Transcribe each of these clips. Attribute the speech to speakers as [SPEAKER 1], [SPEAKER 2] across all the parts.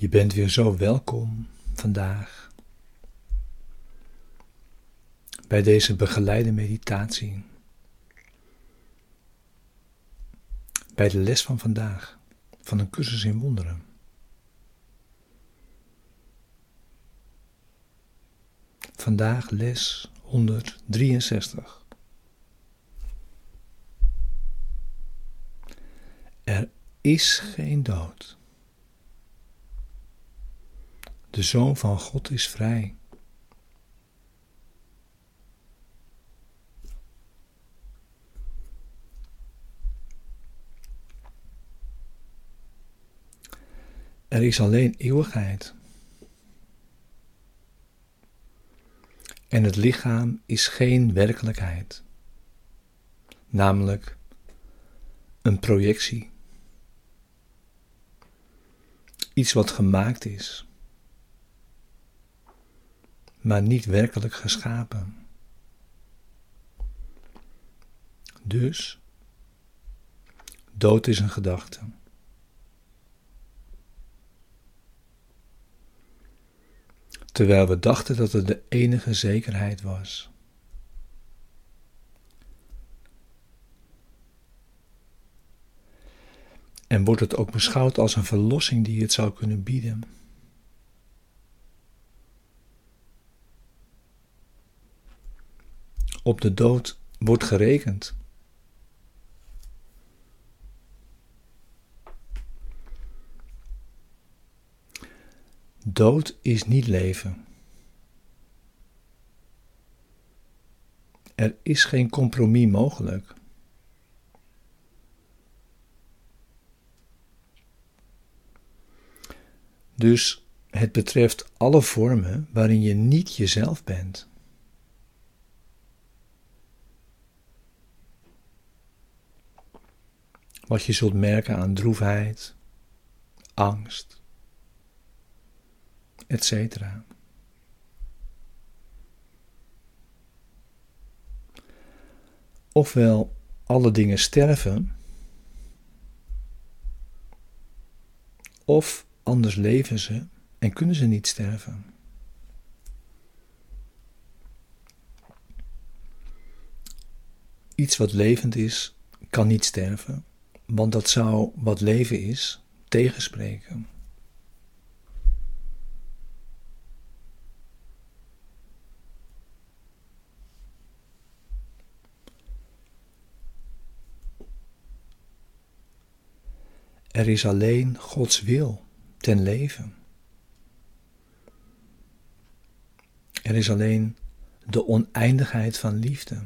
[SPEAKER 1] Je bent weer zo welkom vandaag bij deze begeleide meditatie. Bij de les van vandaag van een cursus in wonderen. Vandaag les 163. Er is geen dood. De Zoon van God is vrij. Er is alleen eeuwigheid. En het lichaam is geen werkelijkheid, namelijk een projectie. Iets wat gemaakt is maar niet werkelijk geschapen. Dus, dood is een gedachte. Terwijl we dachten dat het de enige zekerheid was. En wordt het ook beschouwd als een verlossing die het zou kunnen bieden. Op de dood wordt gerekend. Dood is niet leven. Er is geen compromis mogelijk. Dus het betreft alle vormen waarin je niet jezelf bent. Wat je zult merken aan droefheid, angst, etc. Ofwel alle dingen sterven, of anders leven ze en kunnen ze niet sterven. Iets wat levend is, kan niet sterven want dat zou wat leven is tegenspreken. Er is alleen Gods wil ten leven. Er is alleen de oneindigheid van liefde.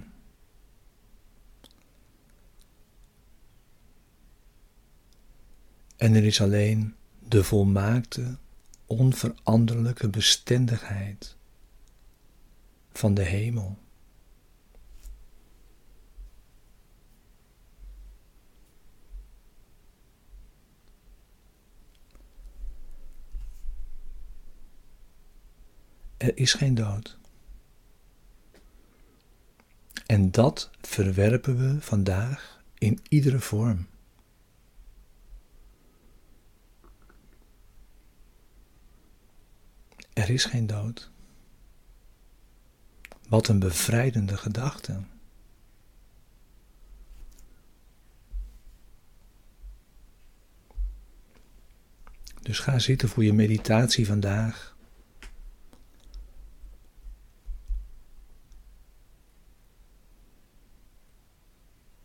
[SPEAKER 1] En er is alleen de volmaakte, onveranderlijke bestendigheid van de hemel. Er is geen dood. En dat verwerpen we vandaag in iedere vorm. Er is geen dood. Wat een bevrijdende gedachte. Dus ga zitten voor je meditatie vandaag.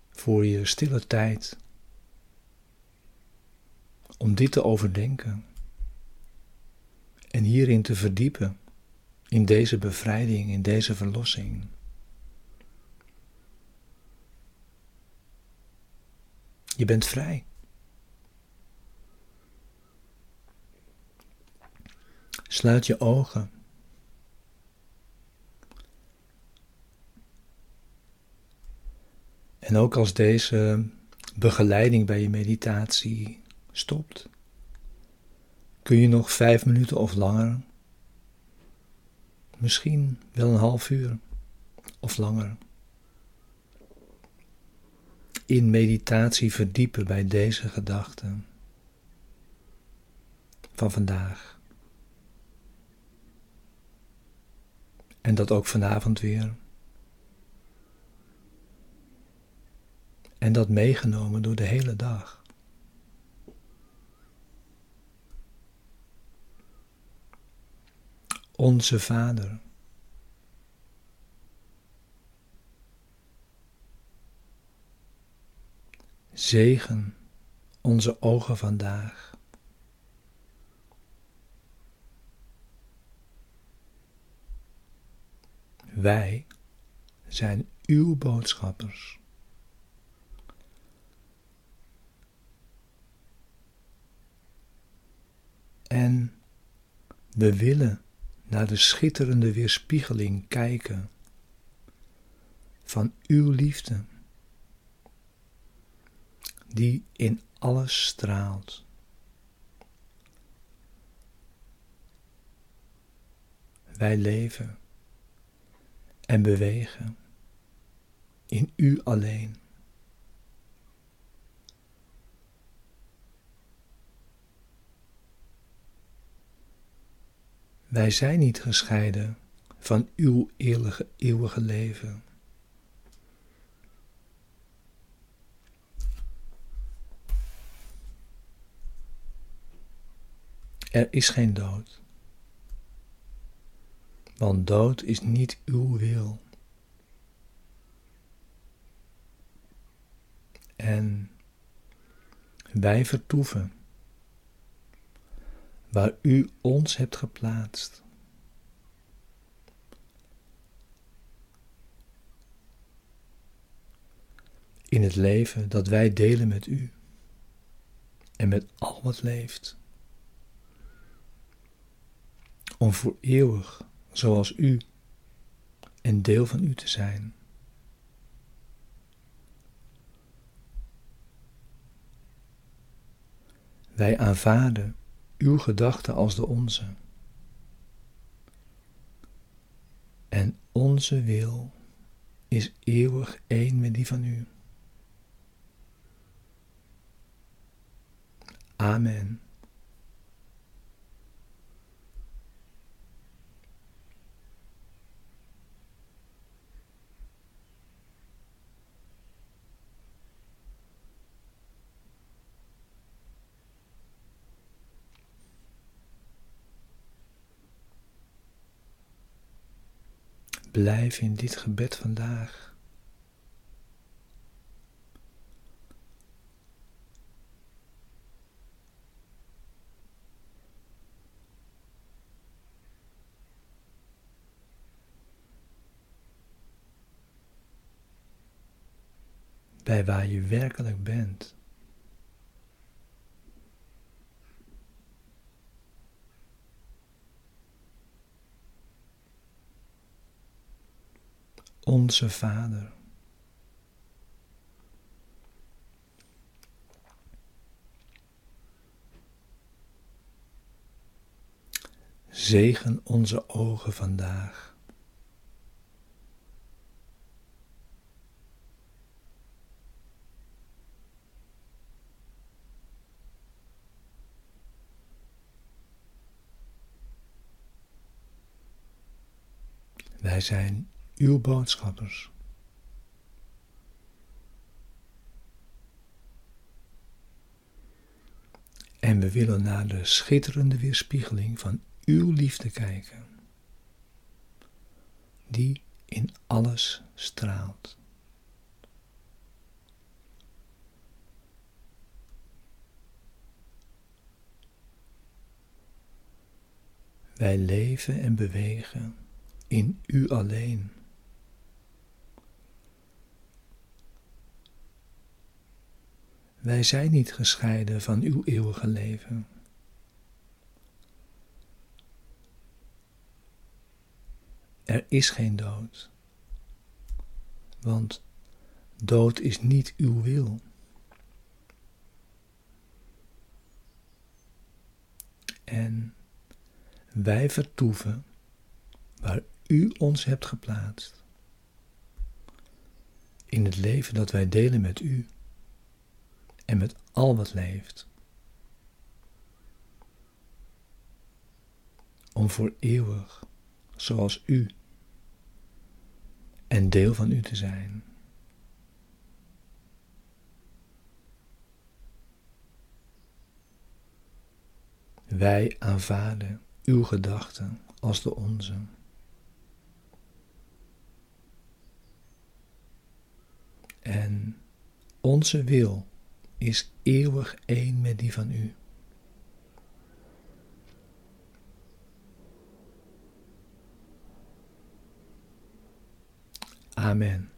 [SPEAKER 1] Voor je stille tijd. Om dit te overdenken en hierin te verdiepen, in deze bevrijding, in deze verlossing. Je bent vrij. Sluit je ogen. En ook als deze begeleiding bij je meditatie stopt, Kun je nog vijf minuten of langer, misschien wel een half uur of langer, in meditatie verdiepen bij deze gedachten? van vandaag. En dat ook vanavond weer. En dat meegenomen door de hele dag. Onze Vader. Zegen onze ogen vandaag. Wij zijn uw boodschappers. En we willen naar de schitterende weerspiegeling kijken van uw liefde, die in alles straalt. Wij leven en bewegen in U alleen. Wij zijn niet gescheiden van uw eeuwige, eeuwige leven. Er is geen dood, want dood is niet uw wil. En wij vertoeven waar u ons hebt geplaatst. In het leven dat wij delen met u en met al wat leeft. Om voor eeuwig, zoals u, een deel van u te zijn. Wij aanvaarden uw gedachten als de onze. En onze wil is eeuwig één met die van u. Amen. Blijf in dit gebed vandaag. Bij waar je werkelijk bent. Onze Vader. Zegen onze ogen vandaag. Wij zijn uw boodschappers. En we willen naar de schitterende weerspiegeling van uw liefde kijken, die in alles straalt. Wij leven en bewegen in U alleen. Wij zijn niet gescheiden van uw eeuwige leven. Er is geen dood, want dood is niet uw wil. En wij vertoeven waar u ons hebt geplaatst. In het leven dat wij delen met u en met al wat leeft. om voor eeuwig, zoals u, en deel van u te zijn. Wij aanvaarden uw gedachten als de onze. En onze wil is eeuwig één met die van u. Amen.